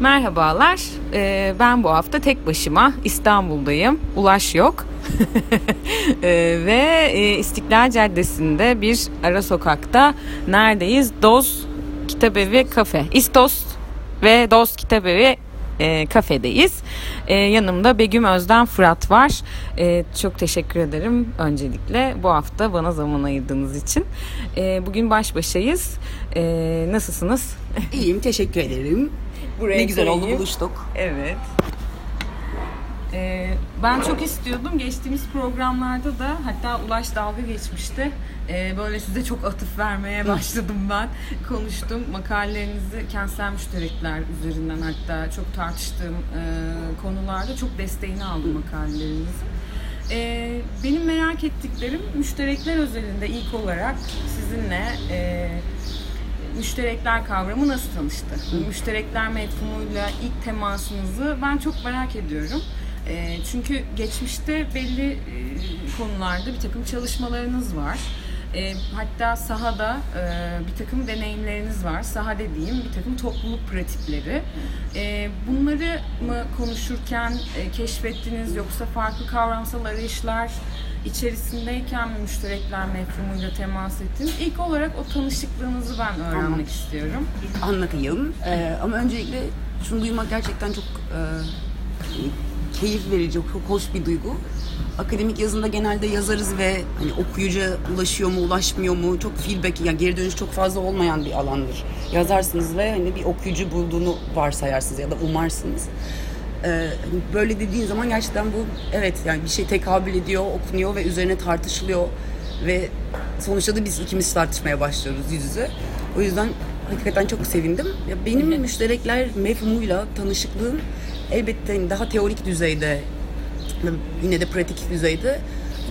Merhabalar. Ee, ben bu hafta tek başıma İstanbul'dayım. Ulaş yok. Ee, ve e, İstiklal Caddesi'nde bir ara sokakta neredeyiz? Doz Kitabevi Kafe. İstos ve Doz Kitabevi e, kafedeyiz. E, yanımda Begüm Özden Fırat var. E, çok teşekkür ederim öncelikle bu hafta bana zaman ayırdığınız için. E, bugün baş başayız. E, nasılsınız? İyiyim, teşekkür ederim. Buraya ne güzel oldu buluştuk. Evet. Ee, ben çok istiyordum. Geçtiğimiz programlarda da hatta Ulaş dalga geçmişti. Ee, böyle size çok atıf vermeye başladım ben. Konuştum. Makalelerinizi kentsel müşterekler üzerinden hatta çok tartıştığım e, konularda çok desteğini aldım makalelerinizin. Ee, benim merak ettiklerim müşterekler özelinde ilk olarak sizinle e, müşterekler kavramı nasıl tanıştı? Müşterekler mefhumuyla ilk temasınızı ben çok merak ediyorum. E, çünkü geçmişte belli e, konularda bir takım çalışmalarınız var. E, hatta sahada e, bir takım deneyimleriniz var. Saha dediğim bir takım topluluk pratikleri. E, bunları mı konuşurken e, keşfettiniz yoksa farklı kavramsal arayışlar içerisindeyken müşterekler mefhumuyla temas ettiniz? İlk olarak o tanışıklığınızı ben öğrenmek Anladım. istiyorum. Anlatayım. Ee, ama öncelikle şunu duymak gerçekten çok e, keyif verici, çok hoş bir duygu. Akademik yazında genelde yazarız ve hani okuyucuya ulaşıyor mu, ulaşmıyor mu çok feedback, yani geri dönüş çok fazla olmayan bir alandır. Yazarsınız ve hani bir okuyucu bulduğunu varsayarsınız ya da umarsınız. Ee, böyle dediğin zaman gerçekten bu evet yani bir şey tekabül ediyor, okunuyor ve üzerine tartışılıyor ve sonuçta da biz ikimiz tartışmaya başlıyoruz yüz yüze. O yüzden hakikaten çok sevindim. Ya benim müşterekler mefhumuyla tanışıklığım elbette hani daha teorik düzeyde yine de pratik düzeyde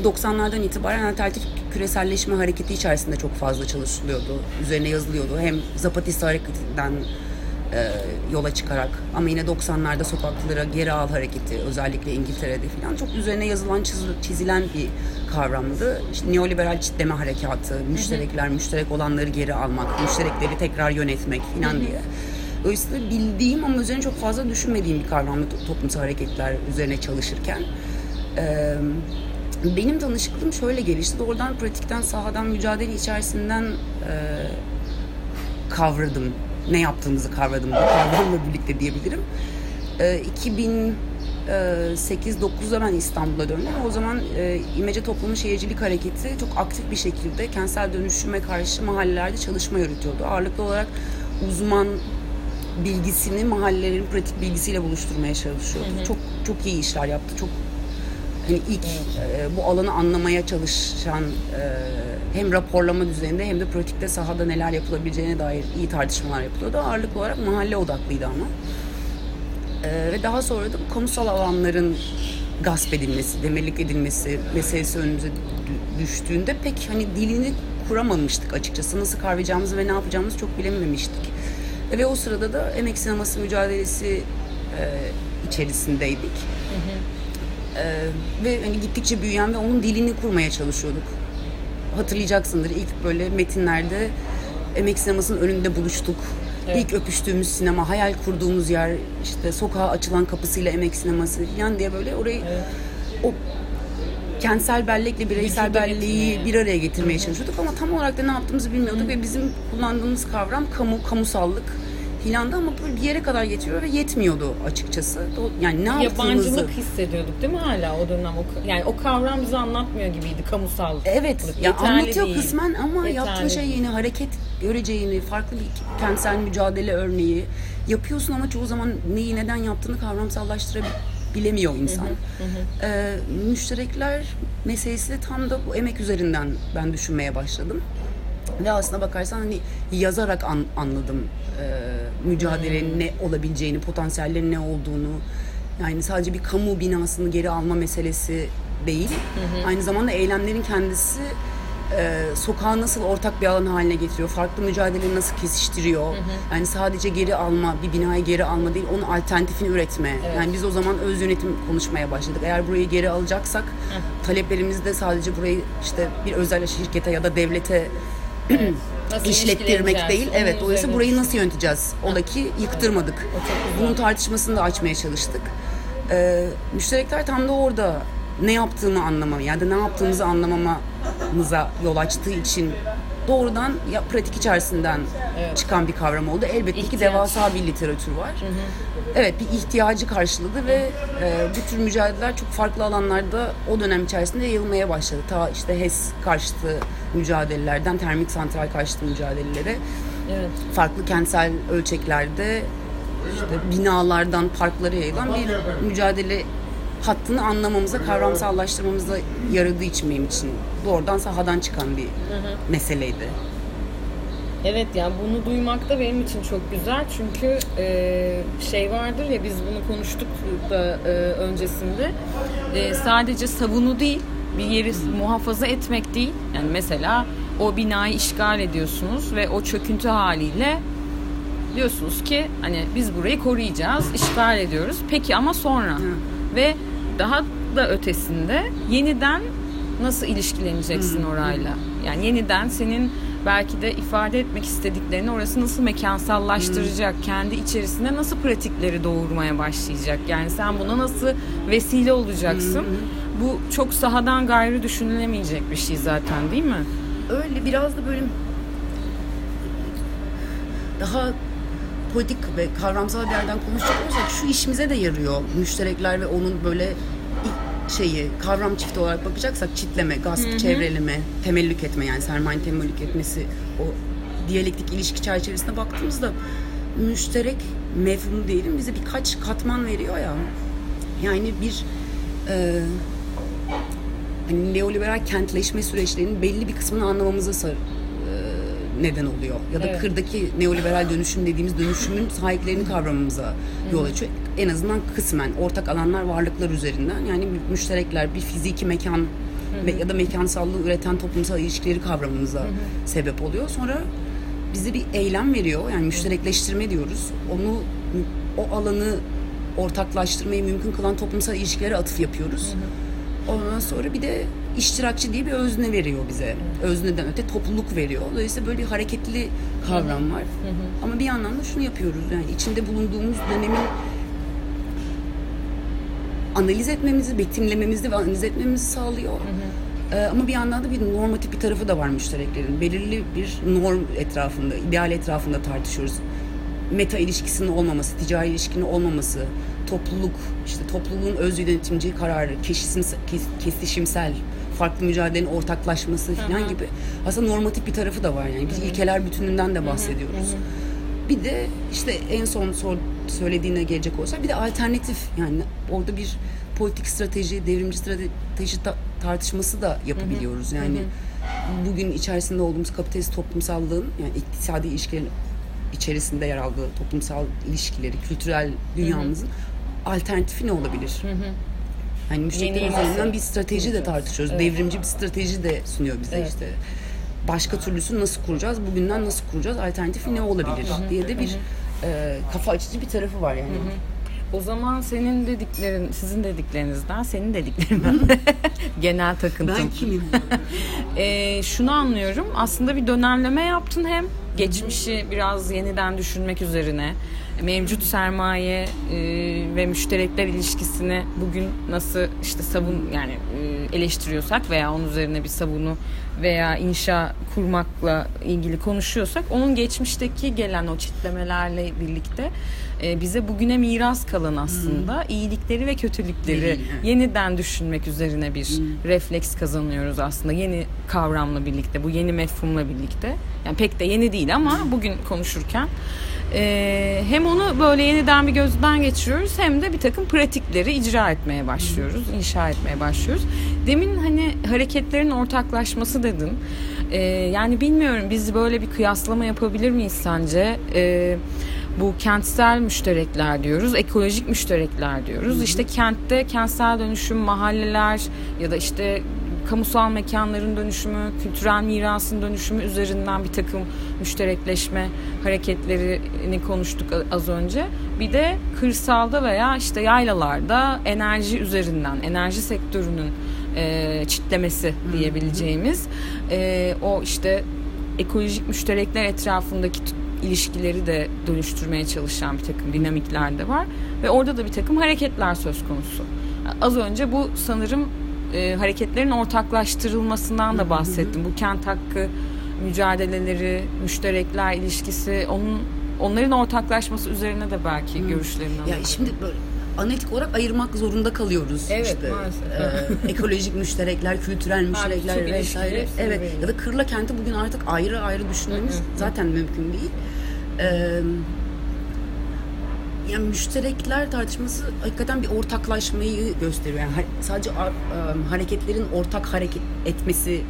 90'lardan itibaren alternatif küreselleşme hareketi içerisinde çok fazla çalışılıyordu. Üzerine yazılıyordu. Hem Zapatista hareketinden e, yola çıkarak ama yine 90'larda sokaklara geri al hareketi özellikle İngiltere'de falan çok üzerine yazılan çiz- çizilen bir kavramdı. İşte neoliberal çitleme harekatı, müşterekler, müşterek olanları geri almak, müşterekleri tekrar yönetmek falan diye. Dolayısıyla bildiğim ama üzerine çok fazla düşünmediğim bir kavramdı to- toplumsal hareketler üzerine çalışırken. Ee, benim tanışıklığım şöyle gelişti. Doğrudan pratikten, sahadan, mücadele içerisinden e, kavradım. Ne yaptığımızı kavradım bu kavramla birlikte diyebilirim. Ee, 2008-9'da ben İstanbul'a döndüm. O zaman e, İmece Toplumu Şehircilik Hareketi çok aktif bir şekilde kentsel dönüşüme karşı mahallelerde çalışma yürütüyordu. Ağırlıklı olarak uzman bilgisini mahallelerin pratik bilgisiyle buluşturmaya çalışıyordu. Çok çok iyi işler yaptı. Çok hani ilk e, bu alanı anlamaya çalışan e, hem raporlama düzeyinde hem de pratikte sahada neler yapılabileceğine dair iyi tartışmalar yapılıyordu. Ağırlıklı olarak mahalle odaklıydı ama. E, ve daha sonra da kamusal alanların gasp edilmesi, demirlik edilmesi meselesi önümüze dü- düştüğünde pek hani dilini kuramamıştık açıkçası. Nasıl kavrayacağımızı ve ne yapacağımızı çok bilememiştik. Ve o sırada da emek sineması mücadelesi e, içerisindeydik. Ee, ve hani gittikçe büyüyen ve onun dilini kurmaya çalışıyorduk. Hatırlayacaksındır ilk böyle metinlerde emek sinemasının önünde buluştuk. İlk öpüştüğümüz sinema, hayal kurduğumuz yer, işte sokağa açılan kapısıyla emek sineması falan diye böyle orayı o kentsel bellekle bireysel Vücuda belleği getirmeye. bir araya getirmeye çalışıyorduk ama tam olarak da ne yaptığımızı bilmiyorduk ve bizim kullandığımız kavram kamu, kamusallık filandı ama bir yere kadar getiriyor ve yetmiyordu açıkçası. Yani ne yaptığımızı... Yabancılık hissediyorduk değil mi hala o dönem? O, yani o kavram bize anlatmıyor gibiydi kamusal. Evet, ya Yeterli anlatıyor değil. kısmen ama Yeterli yaptığı şey yeni hareket göreceğini, farklı bir kentsel mücadele örneği yapıyorsun ama çoğu zaman neyi neden yaptığını kavramsallaştırabilemiyor insan. Ee, müşterekler meselesi de tam da bu emek üzerinden ben düşünmeye başladım. Ve aslına bakarsan hani yazarak an- anladım e, mücadelenin ne olabileceğini, potansiyellerin ne olduğunu. Yani sadece bir kamu binasını geri alma meselesi değil. Aynı zamanda eylemlerin kendisi e, sokağı nasıl ortak bir alan haline getiriyor, farklı mücadeleleri nasıl kesiştiriyor. Yani sadece geri alma, bir binayı geri alma değil, onun alternatifini üretme. Yani biz o zaman öz yönetim konuşmaya başladık. Eğer burayı geri alacaksak taleplerimiz de sadece burayı işte bir özel şirkete ya da devlete Nasıl işlettirmek değil. Onun Evet dolayısıyla burayı nasıl yöneteceğiz? Ola ki yıktırmadık. Bunun tartışmasını da açmaya çalıştık. Ee, müşterekler tam da orada ne yaptığını anlamam ya da ne yaptığımızı anlamamamıza yol açtığı için doğrudan ya pratik içerisinden çıkan bir kavram oldu. Elbette ki İhtiyaç. devasa bir literatür var. Evet bir ihtiyacı karşıladı ve e, bu tür mücadeleler çok farklı alanlarda o dönem içerisinde yayılmaya başladı. Ta işte HES karşıtı mücadelelerden termik santral karşıtı mücadelelere Evet. farklı kentsel ölçeklerde işte binalardan parklara yayılan bir mücadele hattını anlamamıza, kavramsallaştırmamıza yaradığı için benim için doğrudan sahadan çıkan bir meseleydi. Evet yani bunu duymak da benim için çok güzel. Çünkü e, şey vardır ya biz bunu konuştuk da e, öncesinde. E, sadece savunu değil bir yeri muhafaza etmek değil. Yani mesela o binayı işgal ediyorsunuz ve o çöküntü haliyle diyorsunuz ki hani biz burayı koruyacağız işgal ediyoruz. Peki ama sonra? Ve daha da ötesinde yeniden nasıl ilişkileneceksin orayla yani yeniden senin belki de ifade etmek istediklerini orası nasıl mekansallaştıracak, kendi içerisinde nasıl pratikleri doğurmaya başlayacak. Yani sen buna nasıl vesile olacaksın. Bu çok sahadan gayrı düşünülemeyecek bir şey zaten değil mi? Öyle biraz da böyle daha politik ve kavramsal bir yerden konuşacak olursak şu işimize de yarıyor. Müşterekler ve onun böyle şeyi kavram çifti olarak bakacaksak çitleme, gasp, çevreleme, temellük etme yani sermayenin temellük etmesi o diyalektik ilişki çerçevesine baktığımızda müşterek mefhumu diyelim bize birkaç katman veriyor ya. Yani bir e, hani neoliberal kentleşme süreçlerinin belli bir kısmını anlamamıza sar, e, neden oluyor. Ya da Evet. kırdaki neoliberal dönüşüm dediğimiz dönüşümün sahiplerini kavramamıza yol açıyor. En azından kısmen ortak alanlar varlıklar üzerinden yani müşterekler bir fiziki mekan ve ya da mekansallığı üreten toplumsal ilişkileri kavramamıza sebep oluyor. Sonra bize bir eylem veriyor. Yani müşterekleştirme diyoruz. Onu o alanı ortaklaştırmayı mümkün kılan toplumsal ilişkilere atıf yapıyoruz. Ondan sonra bir de iştirakçı diye bir özne veriyor bize. Özneden öte topluluk veriyor. Dolayısıyla böyle bir hareketli kavram var. Ama bir yandan da şunu yapıyoruz. Yani içinde bulunduğumuz dönemin analiz etmemizi, betimlememizi ve analiz etmemizi sağlıyor. Ee, ama bir yandan da bir normatif bir tarafı da var müştereklerin. Belirli bir norm etrafında, ideal etrafında tartışıyoruz. Meta ilişkisinin olmaması, ticari ilişkinin olmaması, topluluk, işte topluluğun öz yönetimci kararı, keşisimsel, kes- kesişimsel, farklı mücadelenin ortaklaşması falan gibi aslında normatif bir tarafı da var yani. Biz ilkeler bütününden de bahsediyoruz. Bir de işte en son sor, söylediğine gelecek olsak bir de alternatif yani orada bir politik strateji, devrimci strateji ta- tartışması da yapabiliyoruz. Yani bugün içerisinde olduğumuz kapitalist toplumsallığın yani iktisadi ilişkilerin içerisinde yer aldığı toplumsal ilişkileri, kültürel dünyamızın alternatifi ne olabilir? Hani müşterekler Yeni üzerinden nasıl bir strateji de tartışıyoruz. Evet. Devrimci bir strateji de sunuyor bize Evet. işte. Başka türlüsü nasıl kuracağız? Bugünden nasıl kuracağız? Alternatifi ne olabilir? diye de bir e, kafa açıcı bir tarafı var yani. O zaman senin dediklerin, sizin dediklerinizden, senin dediklerinden genel takıntım. Ben kimim? Ee, şunu anlıyorum. Aslında bir dönemleme yaptın hem geçmişi biraz yeniden düşünmek üzerine mevcut sermaye e, ve müşterekler ilişkisini bugün nasıl işte savun yani e, eleştiriyorsak veya onun üzerine bir savunu veya inşa kurmakla ilgili konuşuyorsak onun geçmişteki gelen o çitlemelerle birlikte e, bize bugüne miras kalan aslında iyilikleri ve kötülükleri yeniden düşünmek üzerine bir refleks kazanıyoruz aslında yeni kavramla birlikte bu yeni mefhumla birlikte. Yani pek de yeni değil ama bugün konuşurken e, hem onu böyle yeniden bir gözden geçiriyoruz hem de bir takım pratikleri icra etmeye başlıyoruz inşa etmeye başlıyoruz. Demin hani hareketlerin ortaklaşması dedin. E, yani bilmiyorum biz böyle bir kıyaslama yapabilir miyiz sence? E, bu kentsel müşterekler diyoruz, ekolojik müşterekler diyoruz. İşte kentte kentsel dönüşüm, mahalleler ya da işte kamusal mekanların dönüşümü, kültürel mirasın dönüşümü üzerinden bir takım müşterekleşme hareketlerini konuştuk az önce. Bir de kırsalda veya işte yaylalarda enerji üzerinden, enerji sektörünün e, çitlemesi diyebileceğimiz e, o işte ekolojik müşterekler etrafındaki ilişkileri de dönüştürmeye çalışan bir takım dinamikler de var. Ve orada da bir takım hareketler söz konusu. Az önce bu sanırım e, hareketlerin ortaklaştırılmasından da bahsettim. Bu kent hakkı mücadeleleri, müşterekler ilişkisi, onun onların ortaklaşması üzerine de belki hmm. görüşlerini. Ya şimdi böyle analitik olarak ayırmak zorunda kalıyoruz. Evet işte. maalesef. E, ekolojik müşterekler, kültürel müşterekler vesaire. Evet ya da kırla kenti bugün artık ayrı ayrı düşünmemiz zaten mümkün değil. Eee yani müşterekler tartışması hakikaten bir ortaklaşmayı gösteriyor. Yani sadece hareketlerin ortak hareket etmesi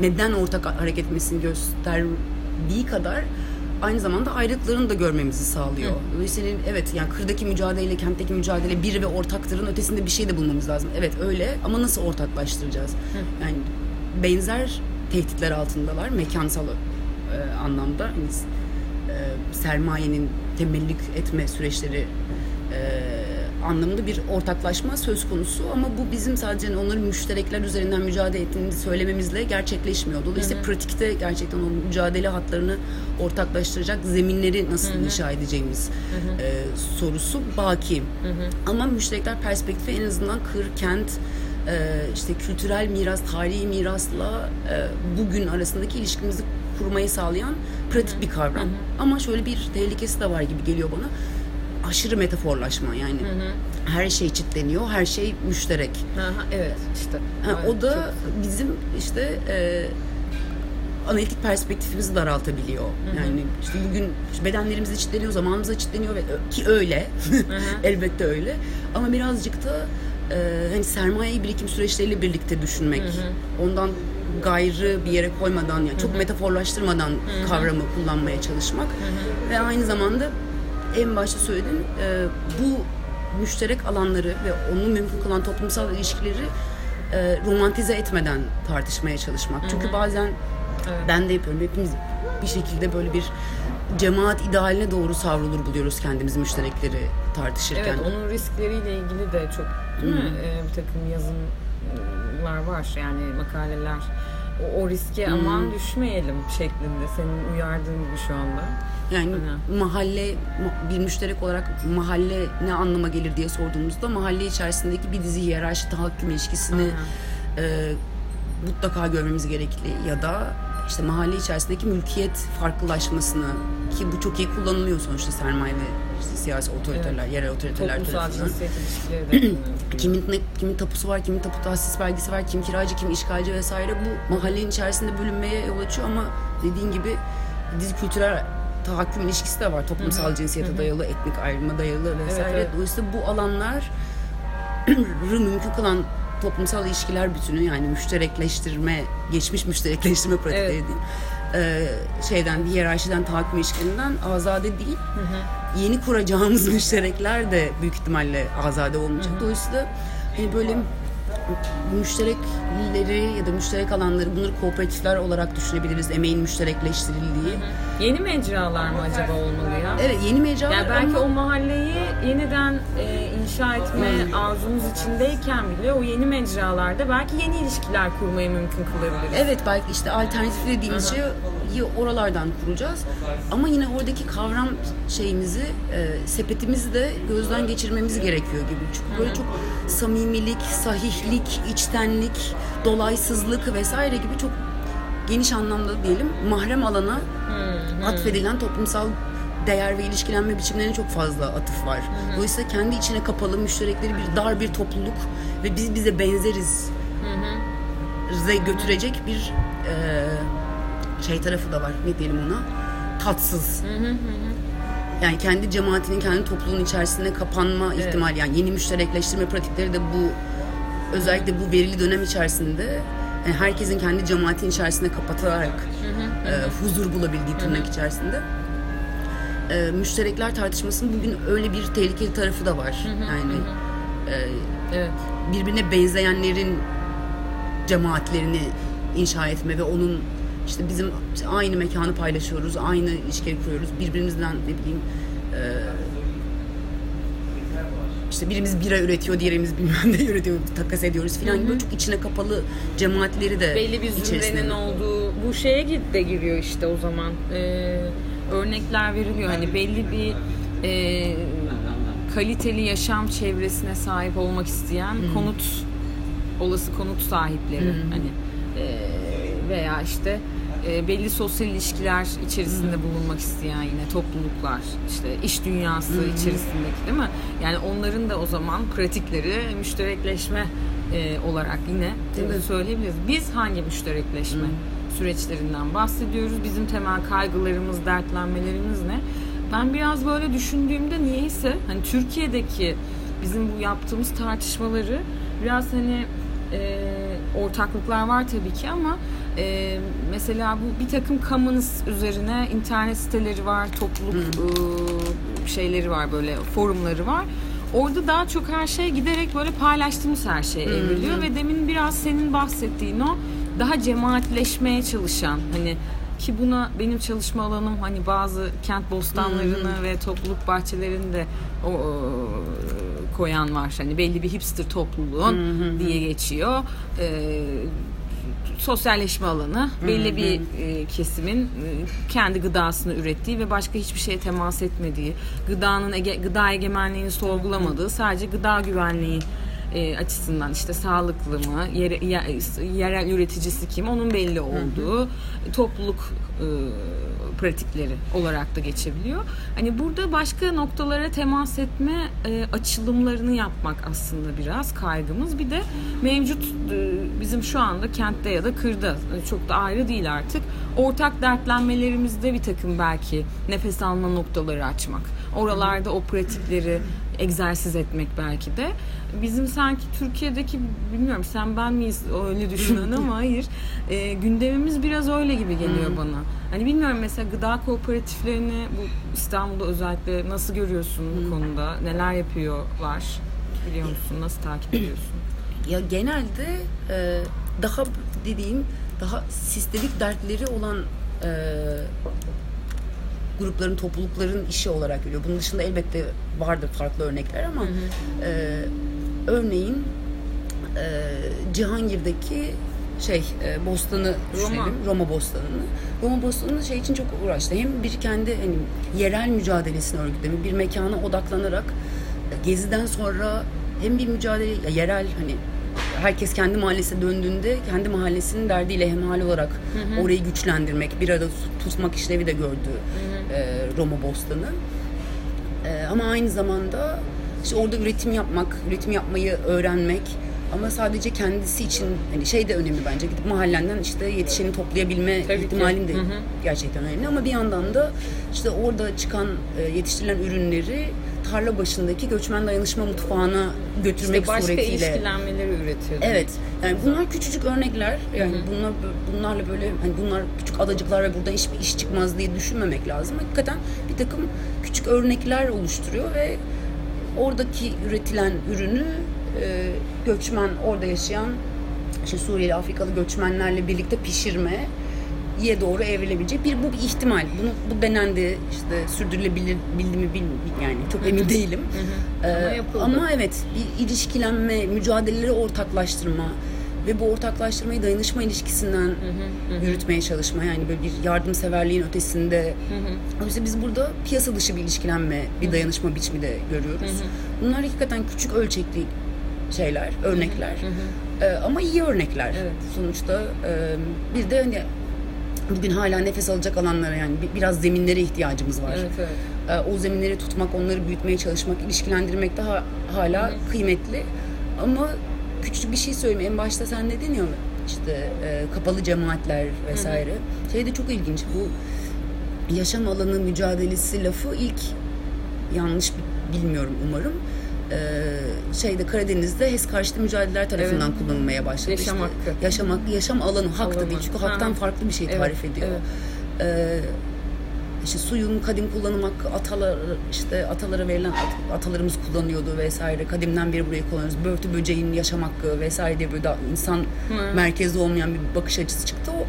neden ortak hareket etmesini gösterdiği kadar aynı zamanda ayrılıklarını da görmemizi sağlıyor. Hı. Dolayısıyla evet yani kırdaki mücadele, kentteki mücadele bir ve ortaktırın ötesinde bir şey de bulmamız lazım. Evet öyle ama nasıl ortaklaştıracağız? Hı. Yani benzer tehditler altındalar mekansal e, anlamda. Yani, e, sermayenin temellik etme süreçleri e, anlamında bir ortaklaşma söz konusu ama bu bizim sadece onların müşterekler üzerinden mücadele ettiğini söylememizle gerçekleşmiyor. Dolayısıyla hı hı. pratikte gerçekten o mücadele hatlarını ortaklaştıracak zeminleri nasıl hı hı. inşa edeceğimiz hı hı. E, sorusu baki. Hı hı. Ama müşterekler perspektifi en azından kır, kent, e, işte kültürel miras, tarihi mirasla e, bugün arasındaki ilişkimizi kurmayı sağlayan pratik bir kavram. Hı hı. Ama şöyle bir tehlikesi de var gibi geliyor bana. Aşırı metaforlaşma yani. Hı hı. Her şey çitleniyor, her şey müşterek. Aha, evet işte. Ha, o da çok... bizim işte e, analitik perspektifimizi daraltabiliyor. Hı hı. Yani işte bugün bedenlerimiz çitleniyor, zamanımız çitleniyor ve ki öyle. Elbette öyle. Ama birazcık da e, hani sermaye birikim süreçleriyle birlikte düşünmek. Hı hı. Ondan gayrı bir yere koymadan yani çok metaforlaştırmadan Hı-hı. kavramı kullanmaya çalışmak Hı-hı. ve aynı zamanda en başta söyledim e, bu müşterek alanları ve onu mümkün kılan toplumsal ilişkileri e, romantize etmeden tartışmaya çalışmak. Hı-hı. Çünkü bazen evet. ben de yapıyorum hepimiz bir şekilde böyle bir cemaat idealine doğru savrulur buluyoruz kendimizi müşterekleri tartışırken. Evet onun riskleriyle ilgili de çok değil mi? Ee, bir takım yazımlar var yani makaleler o, o riske hmm. aman düşmeyelim şeklinde senin uyardığın gibi şu anda. Yani Aynen. mahalle bir müşterek olarak mahalle ne anlama gelir diye sorduğumuzda mahalle içerisindeki bir dizi hiyerarşi tahakküm ilişkisini e, mutlaka görmemiz gerekli ya da işte mahalle içerisindeki mülkiyet farklılaşmasını ki bu çok iyi kullanılıyor sonuçta sermaye ve işte siyasi otoriteler, evet. yerel otoriteler Toplumsal tarafından. kimin ne, kimin tapusu var, kimin tapu tahsis belgesi var, kim kiracı, kim işgalci vesaire bu mahallenin içerisinde bölünmeye yol açıyor ama dediğin gibi dizi kültürel tahakküm ilişkisi de var. Toplumsal Hı-hı. cinsiyete Hı-hı. dayalı, etnik ayrıma dayalı vesaire. Evet, evet. Dolayısıyla bu alanlar mümkün kılan toplumsal ilişkiler bütünü yani müşterekleştirme, geçmiş müşterekleştirme pratikleri evet. değil. Ee, şeyden, hiyerarşiden, tahakküm ilişkilerinden azade değil. Hı hı. Yeni kuracağımız müşterekler de büyük ihtimalle azade olmayacak. Hı hı. Dolayısıyla hani böyle müşterekleri ya da müşterek alanları bunları kooperatifler olarak düşünebiliriz. Emeğin müşterekleştirildiği. Hı hı. Yeni mecralar mı acaba olmalı ya? Evet yeni mecralar. Yani belki ama... o mahalleyi yeniden e, inşa etme hmm. arzumuz içindeyken bile o yeni mecralarda belki yeni ilişkiler kurmayı mümkün kılabiliriz. Evet belki işte alternatif dediğimiz şey oralardan kuracağız. Ama yine oradaki kavram şeyimizi, e, sepetimizi de gözden geçirmemiz gerekiyor gibi. Çünkü böyle çok samimilik, sahihlik, içtenlik, dolaysızlık vesaire gibi çok geniş anlamda diyelim mahrem alana atfedilen toplumsal değer ve ilişkilenme biçimlerine çok fazla atıf var. Hı Dolayısıyla kendi içine kapalı, müşterekleri bir dar bir topluluk ve biz bize benzeriz hı götürecek bir e, şey tarafı da var. Ne diyelim ona? Tatsız. Hı hı hı. Yani kendi cemaatinin, kendi topluluğun içerisinde kapanma evet. ihtimali. Yani yeni müşterekleştirme pratikleri de bu özellikle bu verili dönem içerisinde yani herkesin kendi cemaatin içerisinde kapatılarak hı hı, e, huzur bulabildiği tırnak hı hı. içerisinde. E, müşterekler tartışmasının bugün öyle bir tehlikeli tarafı da var. Hı hı, yani hı. E, evet. birbirine benzeyenlerin cemaatlerini inşa etme ve onun işte bizim işte aynı mekanı paylaşıyoruz, aynı ilişkileri kuruyoruz. Birbirimizden ne bileyim e, işte birimiz bira üretiyor, diğerimiz bilmem ne üretiyor, takas ediyoruz falan gibi çok içine kapalı cemaatleri de belli bir zümrenin olduğu bu şeye de giriyor işte o zaman. Ee, örnekler veriliyor. Hani belli bir e, kaliteli yaşam çevresine sahip olmak isteyen konut olası konut sahipleri hani e, veya işte e, belli sosyal ilişkiler içerisinde bulunmak isteyen yine topluluklar işte iş dünyası içerisindeki değil mi? Yani onların da o zaman pratikleri müşterekleşme e, olarak yine Evet. söyleyebiliriz. Biz hangi müşterekleşme süreçlerinden bahsediyoruz? Bizim temel kaygılarımız, dertlenmelerimiz ne? Ben biraz böyle düşündüğümde niyeyse hani Türkiye'deki bizim bu yaptığımız tartışmaları biraz hani e, ortaklıklar var tabii ki ama e, mesela bu bir takım commons üzerine internet siteleri var, topluluk e, şeyleri var böyle forumları var. Orada daha çok her şey giderek böyle paylaştığımız her şey evriliyor ve demin biraz senin bahsettiğin o daha cemaatleşmeye çalışan hani ki buna benim çalışma alanım hani bazı kent bostanlarını ve topluluk bahçelerini de o, o, koyan var. Hani belli bir hipster topluluğun diye geçiyor. Ee, sosyalleşme alanı belli bir e, kesimin e, kendi gıdasını ürettiği ve başka hiçbir şeye temas etmediği, gıdanın ege, gıda egemenliğini sorgulamadığı, sadece gıda güvenliği e, açısından işte sağlıklı mı, yere- ye- yerel üreticisi kim onun belli olduğu topluluk e, pratikleri olarak da geçebiliyor. Hani burada başka noktalara temas etme e, açılımlarını yapmak aslında biraz kaygımız. Bir de mevcut e, bizim şu anda kentte ya da kırda e, çok da ayrı değil artık. Ortak dertlenmelerimizde bir takım belki nefes alma noktaları açmak. Oralarda o pratikleri egzersiz etmek belki de. Bizim sanki Türkiye'deki bilmiyorum sen ben miyiz öyle düşünen ama hayır. E, gündemimiz biraz öyle gibi geliyor bana. Hani bilmiyorum mesela gıda kooperatiflerini bu İstanbul'da özellikle nasıl görüyorsun bu konuda? Neler yapıyorlar? Biliyor musun? Nasıl takip ediyorsun? Ya genelde e, daha dediğim daha sistemik dertleri olan e, grupların, toplulukların işi olarak görüyor. Bunun dışında elbette vardır farklı örnekler ama e, örneğin e, Cihangir'deki şey e, bostanı Roma. düşünelim. Roma bostanını. Roma bostanını şey için çok uğraştı. Hem bir kendi hani yerel mücadelesini örgütleme, bir mekana odaklanarak e, geziden sonra hem bir mücadele yerel hani herkes kendi mahallesine döndüğünde kendi mahallesinin derdiyle hemhal olarak orayı güçlendirmek, bir arada tut- tutmak işlevi de gördü e, Roma bostanı. Ee, ama aynı zamanda işte orada üretim yapmak, üretim yapmayı öğrenmek ama sadece kendisi için hani şey de önemli bence gidip mahallenden işte yetişeni toplayabilme Tabii ki. ihtimalin de Hı hı. gerçekten önemli ama bir yandan da işte orada çıkan e, yetiştirilen ürünleri tarla başındaki göçmen dayanışma mutfağına götürmek İşte başka suretiyle ilişkilenmeleri üretiyor. Evet. Yani bunlar küçücük örnekler. Yani bunlar bunlarla böyle hani bunlar küçük adacıklar ve buradan hiçbir iş çıkmaz diye düşünmemek lazım. Hakikaten bir takım küçük örnekler oluşturuyor ve oradaki üretilen ürünü e, göçmen orada yaşayan işte Suriyeli Afrikalı göçmenlerle birlikte pişirme ye doğru evrilebilecek bir bu bir ihtimal. Bunu bu denendi işte sürdürülebilir bildi mi bil, yani çok emin değilim. Ee, Ama yapıldı. ama evet bir ilişkilenme, mücadeleleri ortaklaştırma ve bu ortaklaştırmayı dayanışma ilişkisinden yürütmeye çalışma yani böyle bir yardımseverliğin ötesinde. Oysa biz burada piyasa dışı bir ilişkilenme, bir dayanışma biçimi de görüyoruz. Bunlar hakikaten küçük ölçekli şeyler, örnekler. Ee, ama iyi örnekler. Evet. Sonuçta e, bir de hani bugün hala nefes alacak alanlara yani bi- biraz zeminlere ihtiyacımız var. Evet, evet. Ee, o zeminleri tutmak, onları büyütmeye çalışmak, ilişkilendirmek daha hala kıymetli. Ama küçük bir şey söyleyeyim. En başta sen dedin ya işte e, kapalı cemaatler vesaire. Şey de çok ilginç. Bu yaşam alanı mücadelesi lafı ilk yanlış bi- bilmiyorum umarım. Ee, şeyde Karadeniz'de HES karşıtı mücadeleler tarafından Evet. kullanılmaya başladı. Yaşam işte. hakkı. Yaşam hakkı, yaşam alanı, hak da değil. Çünkü Hı hı. haktan farklı bir şey Evet, tarif ediyor. evet. Ee, işte suyun kadim kullanım hakkı atalar işte atalara verilen at- atalarımız kullanıyordu vesaire kadimden beri burayı kullanıyoruz börtü böceğin yaşam hakkı vesaire diye böyle daha insan merkezli olmayan bir bakış açısı çıktı o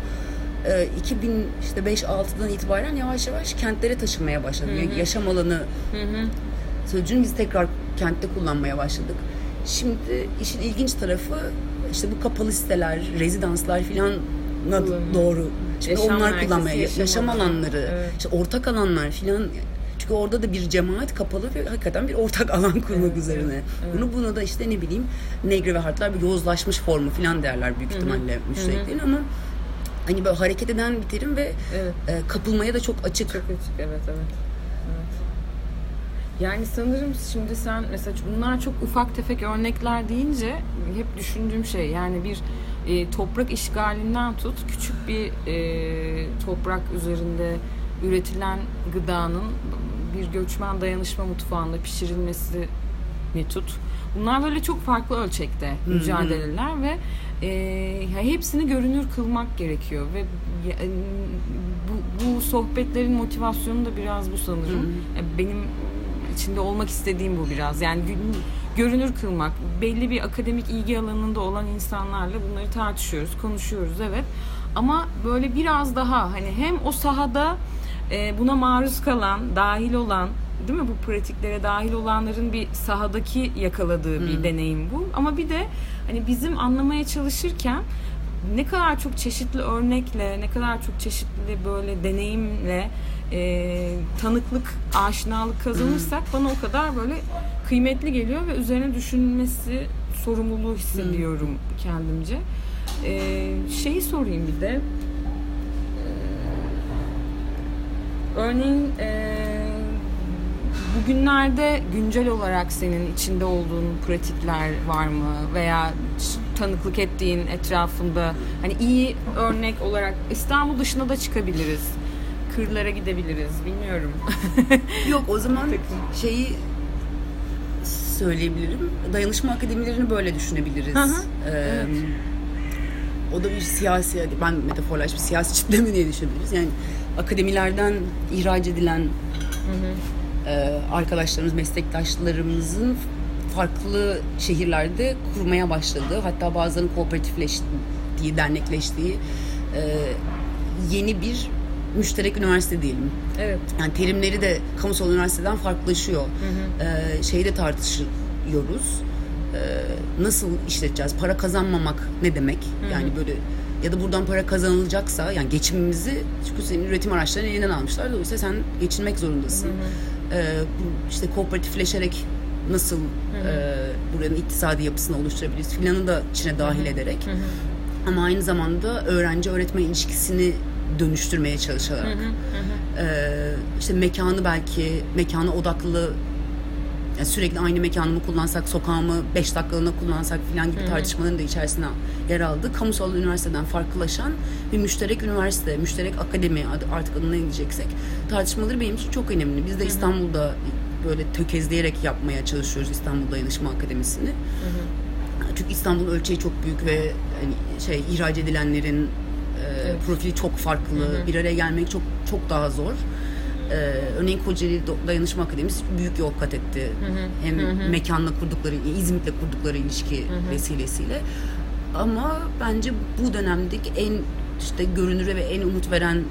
e, 2000 işte 5-6'dan itibaren yavaş yavaş kentlere taşınmaya başladı. Ya- Yaşam alanı sözcüğünü biz tekrar kentte kullanmaya başladık. Şimdi işin ilginç tarafı işte bu kapalı siteler, rezidanslar filan doğru Şimdi Yaşam onlar kullanmaya, yaşam, yaşam alanları, Evet. işte ortak alanlar filan. Çünkü orada da bir cemaat kapalı ve hakikaten bir ortak alan kurmak Evet, üzerine. evet. Bunu buna da işte ne bileyim negre ve hartlar bir yozlaşmış formu filan derler büyük ihtimalle müştereklerin ama hani böyle hareket eden bir terim ve Evet. e, kapılmaya da çok açık. Çok açık evet. evet. Yani sanırım şimdi sen mesela bunlar çok ufak tefek örnekler deyince hep düşündüğüm şey yani bir e, toprak işgalinden tut küçük bir e, toprak üzerinde üretilen gıdanın bir göçmen dayanışma mutfağında pişirilmesi mi tut. Bunlar böyle çok farklı ölçekte mücadeleler ve e, hepsini görünür kılmak gerekiyor ve e, bu, bu sohbetlerin motivasyonu da biraz bu sanırım. Ya Benim içinde olmak istediğim bu biraz. Yani görünür kılmak. Belli bir akademik ilgi alanında olan insanlarla bunları tartışıyoruz, konuşuyoruz evet. Ama böyle biraz daha hani hem o sahada e, buna maruz kalan, dahil olan değil mi bu pratiklere dahil olanların bir sahadaki yakaladığı bir deneyim bu. Ama bir de hani bizim anlamaya çalışırken ne kadar çok çeşitli örnekle, ne kadar çok çeşitli böyle deneyimle e, tanıklık, aşinalık kazanırsak bana o kadar böyle kıymetli geliyor ve üzerine düşünülmesi sorumluluğu hissediyorum kendimce. E, şeyi sorayım bir de. Örneğin e, bugünlerde güncel olarak senin içinde olduğun pratikler var mı? Veya tanıklık ettiğin etrafında hani iyi örnek olarak İstanbul dışına da çıkabiliriz. Kırlara gidebiliriz. Bilmiyorum. Yok o zaman şeyi söyleyebilirim. Dayanışma akademilerini böyle düşünebiliriz. Hı hı. Ee, O da bir siyasi, ben metaforlaşmış siyasi çitleme diye düşünebiliriz. Yani akademilerden ihraç edilen e, arkadaşlarımız, meslektaşlarımızın farklı şehirlerde kurmaya başladığı, hatta bazılarının kooperatifleştiği, dernekleştiği e, yeni bir müşterek üniversite diyelim. evet. Yani terimleri de kamusal üniversiteden farklılaşıyor. Ee, şeyi de tartışıyoruz. Ee, nasıl işleteceğiz? Para kazanmamak ne demek? Yani böyle ya da buradan para kazanılacaksa yani geçimimizi çünkü senin üretim araçlarını elinden almışlar. Dolayısıyla sen geçinmek zorundasın. Ee, bu işte kooperatifleşerek nasıl e, buranın iktisadi yapısını oluşturabiliriz filanı da içine dahil ederek ama aynı zamanda öğrenci öğretmen ilişkisini dönüştürmeye çalışarak ee, işte mekanı belki mekana odaklı yani sürekli aynı mekanımı kullansak, sokağımı 5 dakikalığına kullansak filan gibi tartışmaların da içerisine yer aldı. Kamusal üniversiteden farklılaşan bir müşterek üniversite, müşterek akademi adı- artık adına ne diyeceksek tartışmaları benim için çok önemli. Biz de İstanbul'da böyle tökezleyerek yapmaya çalışıyoruz İstanbul Dayanışma Akademisi'ni. Çünkü İstanbul ölçeği çok büyük ve hani şey ihraç edilenlerin profili çok farklı. Bir araya gelmek çok çok daha zor. Ee, örneğin Kocaeli Dayanışma Akademisi büyük yol kat etti. Hem mekanla kurdukları, İzmit'le kurdukları ilişki vesilesiyle. Ama bence bu dönemdeki en işte görünür ve en umut veren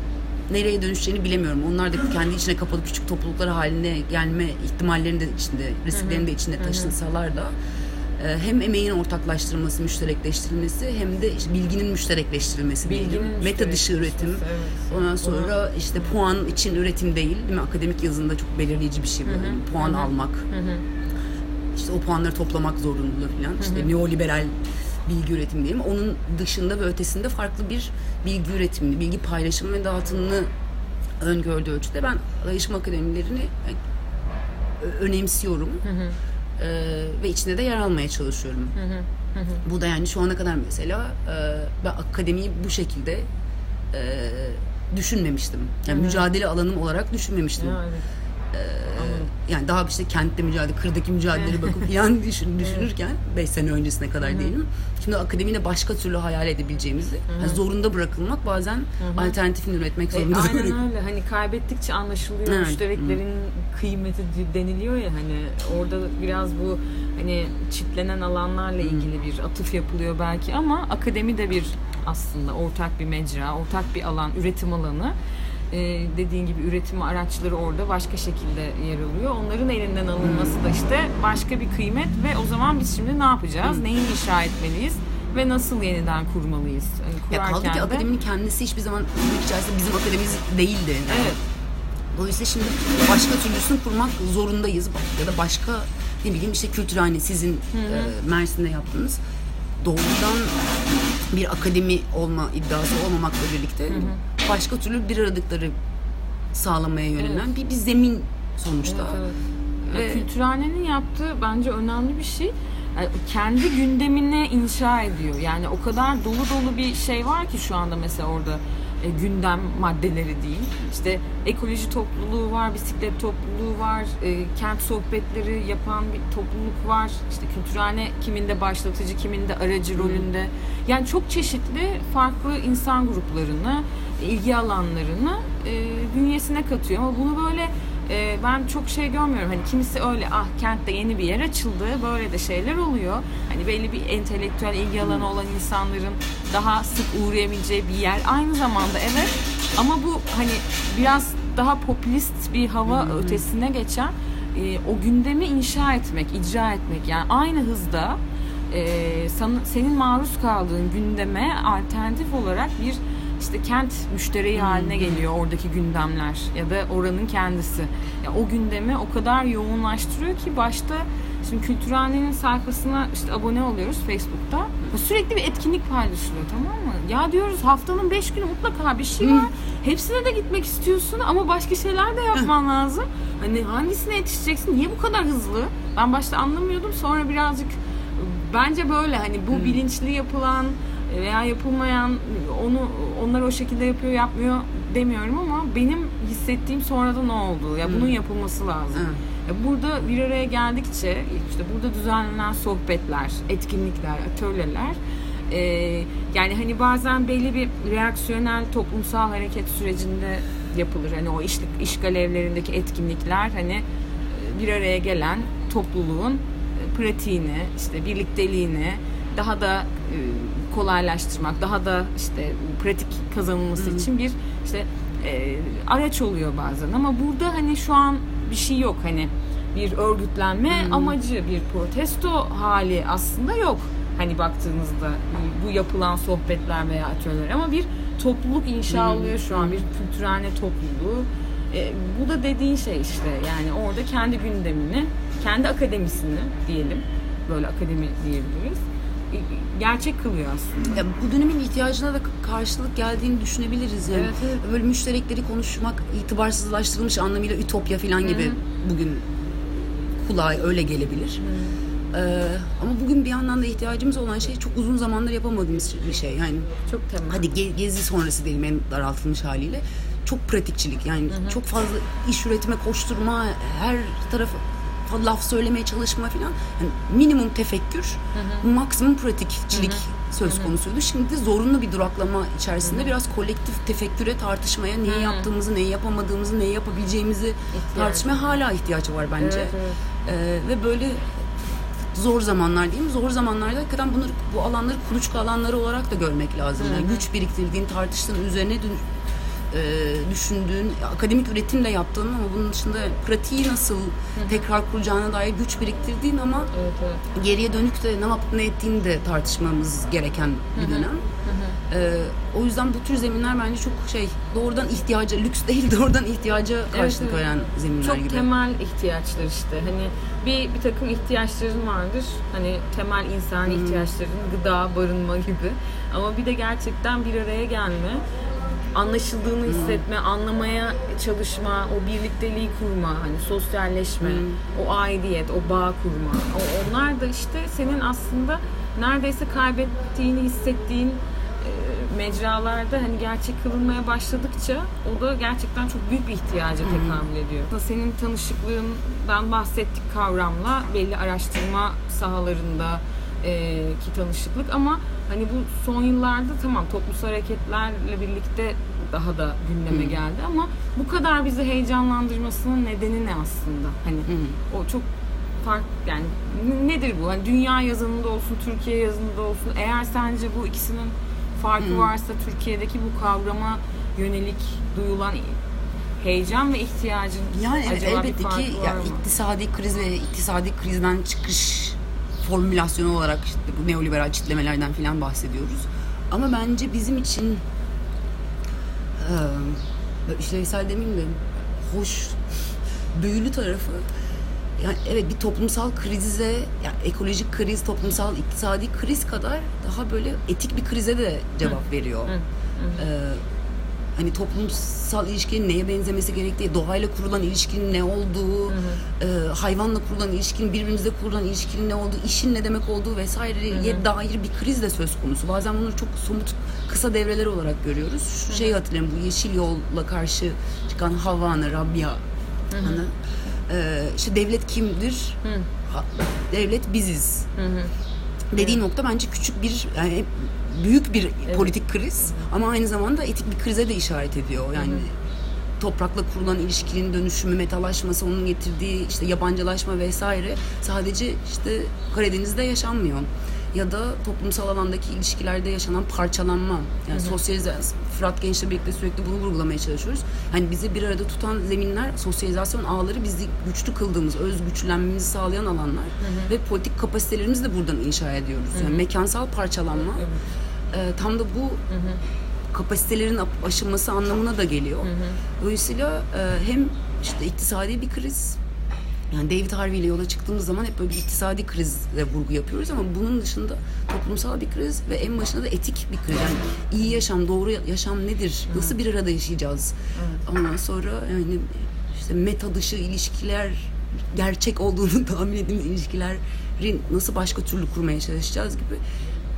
nereye dönüşeceğini bilemiyorum. Onlar da kendi içine kapalı küçük topluluklar haline gelme ihtimallerini de içinde, risklerini de içinde taşınsalar da e, hem emeğin ortaklaştırılması, müşterekleştirilmesi hem de işte bilginin müşterekleştirilmesi Bilginin diyelim. Meta dışı üretim. evet. Ondan sonra işte puan için üretim değil, değil mi? Akademik yazında çok belirleyici bir şey bu. Yani puan almak. İşte o puanları toplamak zorunluluğu falan. İşte neoliberal bilgi üretimi diyelim. Onun dışında ve ötesinde farklı bir bilgi üretimini, bilgi paylaşımı ve dağıtımını öngördüğü ölçüde ben dayanışma akademilerini ö- önemsiyorum. Ee, ve içinde de yer almaya çalışıyorum. Bu da yani şu ana kadar mesela e, ben akademiyi bu şekilde e, düşünmemiştim. Yani mücadele alanım olarak düşünmemiştim. Ya, evet. Yani daha işte kentte mücadele, kırdaki mücadelelere bakıp yan düşün, düşünürken 5 sene öncesine kadar diyelim. Şimdi akademide başka türlü hayal edebileceğimizi yani zorunda bırakılmak bazen alternatifini üretmek E, zorunda aynen bırakılmak. öyle. Hani kaybettikçe anlaşılıyor Evet. müştereklerin kıymeti deniliyor ya hani orada biraz bu hani çitlenen alanlarla ilgili bir atıf yapılıyor belki ama akademi de bir aslında ortak bir mecra, ortak bir alan, üretim alanı. Ee, dediğin gibi üretim araçları orada başka şekilde yer alıyor. Onların elinden alınması da işte başka bir kıymet ve o zaman biz şimdi ne yapacağız? Neyi inşa etmeliyiz? ve nasıl yeniden kurmalıyız? Yani Ya kaldı ki de- akademinin kendisi hiçbir zaman tırnak içerisinde bizim akademimiz değildi. Evet. Dolayısıyla şimdi başka türlüsünü kurmak zorundayız. Ya da başka ne bileyim işte kültürhane sizin e, Mersin'de yaptığınız doğrudan bir akademi olma iddiası olmamakla birlikte başka türlü bir aradıkları sağlamaya yönelen bir, bir zemin sonuçta. Evet. Ve- Ya Kültürhanenin yaptığı bence önemli bir şey. Yani kendi gündemine inşa ediyor. Yani o kadar dolu dolu bir şey var ki şu anda mesela orada e, gündem maddeleri değil. İşte ekoloji topluluğu var, bisiklet topluluğu var, e, kent sohbetleri yapan bir topluluk var. İşte kültürhane kiminde başlatıcı, kiminde aracı rolünde. Yani çok çeşitli farklı insan gruplarını, ilgi alanlarını e, bünyesine katıyor. Ama bunu böyle e, ben çok şey görmüyorum. Hani kimisi öyle ah kentte yeni bir yer açıldı. Böyle de şeyler oluyor. Hani belli bir entelektüel ilgi alanı olan insanların daha sık uğrayabileceği bir yer. Aynı zamanda evet ama bu hani biraz daha popülist bir hava ötesine geçen e, o gündemi inşa etmek, icra etmek. Yani aynı hızda e, sana- senin maruz kaldığın gündeme alternatif olarak bir işte kent müştereği haline geliyor oradaki gündemler ya da oranın kendisi. Ya o gündemi o kadar yoğunlaştırıyor ki başta şimdi Kültürhane'nin sayfasına işte abone oluyoruz Facebook'ta. Sürekli bir etkinlik paylaşılıyor tamam mı? Ya diyoruz haftanın 5 günü mutlaka bir şey var. Hepsine de gitmek istiyorsun ama başka şeyler de yapman lazım. Hani hangisine yetişeceksin? Niye bu kadar hızlı? Ben başta anlamıyordum. Sonra birazcık bence böyle hani bu bilinçli yapılan veya yapılmayan onu onlar o şekilde yapıyor yapmıyor demiyorum ama benim hissettiğim sonradan o oldu. Ya bunun yapılması lazım. Ya burada bir araya geldikçe işte burada düzenlenen sohbetler, etkinlikler, atölyeler e, yani hani bazen belli bir reaksiyonel toplumsal hareket sürecinde yapılır. Hani o işlik, işgal evlerindeki etkinlikler hani e, bir araya gelen topluluğun e, pratiğini, işte birlikteliğini daha da e, kolaylaştırmak, daha da işte pratik kazanılması için bir işte e, araç oluyor bazen. Ama burada hani şu an bir şey yok hani bir örgütlenme amacı, bir protesto hali aslında yok. Hani baktığınızda bu yapılan sohbetler veya atölyeler ama bir topluluk inşa oluyor şu an bir kültürhane topluluğu. E, bu da dediğin şey işte yani orada kendi gündemini, kendi akademisini diyelim böyle akademi diyebiliriz. Gerçek kılıyor aslında. Ya bu dönemin ihtiyacına da karşılık geldiğini düşünebiliriz yani. Evet, evet. Böyle müşterekleri konuşmak itibarsızlaştırılmış anlamıyla ütopya falan gibi bugün kulağa öyle gelebilir. Ee, ama bugün bir yandan da ihtiyacımız olan şey çok uzun zamandır yapamadığımız bir şey. Yani Çok temel. hadi ge- gezi sonrası diyelim en daraltılmış haliyle çok pratikçilik yani çok fazla iş üretme koşturma her tarafı laf söylemeye çalışma falan yani minimum tefekkür maksimum pratikçilik söz konusuydu. Şimdi zorunlu bir duraklama içerisinde biraz kolektif tefekküre tartışmaya neyi yaptığımızı neyi yapamadığımızı neyi yapabileceğimizi tartışmaya hala ihtiyaç var bence. Evet, evet. Ee, ve böyle zor zamanlar değil mi? Zor zamanlarda hakikaten bunları, bu alanları kuluçka alanları olarak da görmek lazım. Yani güç biriktirdiğin, tartıştığın, üzerine e, düşündüğün, akademik üretim de yaptığın ama bunun dışında pratiği nasıl tekrar kuracağına dair güç biriktirdiğin ama Evet, evet. geriye dönük de ne yapıp ne ettiğini de tartışmamız gereken bir dönem. Ee, o yüzden bu tür zeminler bence çok şey doğrudan ihtiyaca, lüks değil doğrudan ihtiyaca karşılık evet. veren zeminler Çok gibi. temel ihtiyaçlar işte. Hani bir bir takım ihtiyaçların vardır. Hani temel insani ihtiyaçların gıda, barınma gibi. Ama bir de gerçekten bir araya gelme, anlaşıldığını hissetme, anlamaya çalışma, o birlikteliği kurma, hani sosyalleşme, o aidiyet, o bağ kurma. O, onlar da işte senin aslında neredeyse kaybettiğini hissettiğin e, mecralarda hani gerçek kılınmaya başladıkça o da gerçekten çok büyük bir ihtiyaca tekamül ediyor. Senin tanışıklığından bahsettik kavramla belli araştırma sahalarında e, ki tanışıklık ama hani bu son yıllarda tamam toplumsal hareketlerle birlikte daha da gündeme geldi ama bu kadar bizi heyecanlandırmasının nedeni ne aslında? Hani o çok fark yani nedir bu? Hani dünya yazınında olsun, Türkiye yazınında olsun. Eğer sence bu ikisinin farkı varsa Türkiye'deki bu kavrama yönelik duyulan heyecan ve ihtiyacın Yani evet, acaba bir elbette farkı ki var ya, mı? iktisadi kriz ve iktisadi krizden çıkış formülasyonu olarak işte bu neoliberal çitlemelerden falan bahsediyoruz. Ama bence bizim için e, işlevsel demeyeyim de hoş, büyülü tarafı yani evet bir toplumsal krize, yani ekolojik kriz, toplumsal iktisadi kriz kadar daha böyle etik bir krize de cevap veriyor. Ee, hani toplumsal ilişkinin neye benzemesi gerektiği, doğayla kurulan ilişkinin ne olduğu, e, hayvanla kurulan ilişkinin, birbirimizle kurulan ilişkinin ne olduğu, işin ne demek olduğu vesaireye dair bir kriz de söz konusu. Bazen bunları çok somut kısa devreler olarak görüyoruz. Şu şeyi hatırlayın bu Yeşil Yol'la karşı çıkan Havana, Rabia. Hani, e, işte devlet kimdir? Ha- devlet biziz. Dediği nokta bence küçük bir yani büyük bir politik kriz ama aynı zamanda etik bir krize de işaret ediyor. Yani toprakla kurulan ilişkinin dönüşümü, metalaşması, onun getirdiği işte yabancılaşma vesaire sadece işte Karadeniz'de yaşanmıyor. Ya da toplumsal alandaki ilişkilerde yaşanan parçalanma. Yani sosyalizasyon, Fırat Genç'le birlikte sürekli bunu vurgulamaya çalışıyoruz. Hani bizi bir arada tutan zeminler, sosyalizasyon ağları bizi güçlü kıldığımız, öz güçlenmemizi sağlayan alanlar. Ve politik kapasitelerimizi de buradan inşa ediyoruz. Yani mekansal parçalanma e, tam da bu kapasitelerin ap- aşılması anlamına da geliyor. Dolayısıyla e, hem işte iktisadi bir kriz yani David Harvey ile yola çıktığımız zaman hep böyle bir iktisadi krizle vurgu yapıyoruz ama bunun dışında toplumsal bir kriz ve en başında da etik bir kriz. Yani iyi yaşam, doğru yaşam nedir? Nasıl bir arada yaşayacağız? Ondan sonra yani işte meta dışı ilişkiler gerçek olduğunu tahmin ettiğimiz ilişkilerin nasıl başka türlü kurmaya çalışacağız gibi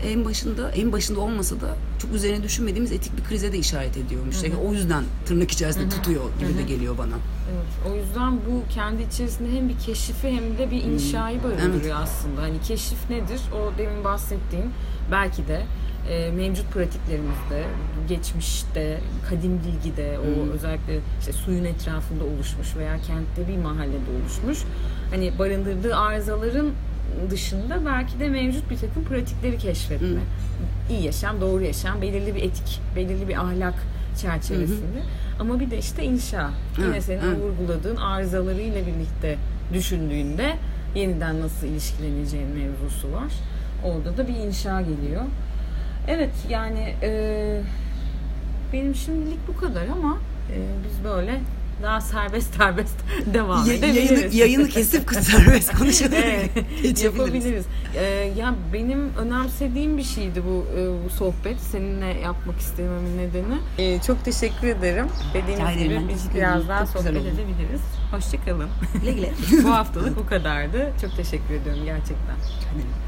en başında en başında olmasa da çok üzerine düşünmediğimiz etik bir krize de işaret ediyormuş. Yani o yüzden tırnak içerisinde tutuyor gibi de geliyor bana. Evet, o yüzden bu kendi içerisinde hem bir keşifi hem de bir inşayı barındırıyor aslında. Hani keşif nedir? O demin bahsettiğim belki de e, mevcut pratiklerimizde, geçmişte, kadim bilgide, o özellikle işte suyun etrafında oluşmuş veya kentte bir mahallede oluşmuş. Hani barındırdığı arızaların dışında belki de mevcut bir takım pratikleri keşfetme. İyi yaşam, doğru yaşam, belirli bir etik, belirli bir ahlak çerçevesinde. Ama bir de işte inşa. Yine senin evet. vurguladığın arızalarıyla birlikte düşündüğünde yeniden nasıl ilişkileneceğin mevzusu var. Orada da bir inşa geliyor. Evet yani e, benim şimdilik bu kadar ama e, biz böyle daha serbest serbest devam Ya- edebiliriz. yayını, yayını kesip serbest konuşabiliriz. Evet, yapabiliriz. Ee, ya benim önemsediğim bir şeydi bu e, bu sohbet. Seninle yapmak istememin nedeni. Ee, çok teşekkür ederim. Rica ederim, gibi ben biz biraz ederim. daha Çok sohbet edebiliriz. Hoşçakalın. Güle güle. bu haftalık bu kadardı. Çok teşekkür ediyorum gerçekten. Hadi.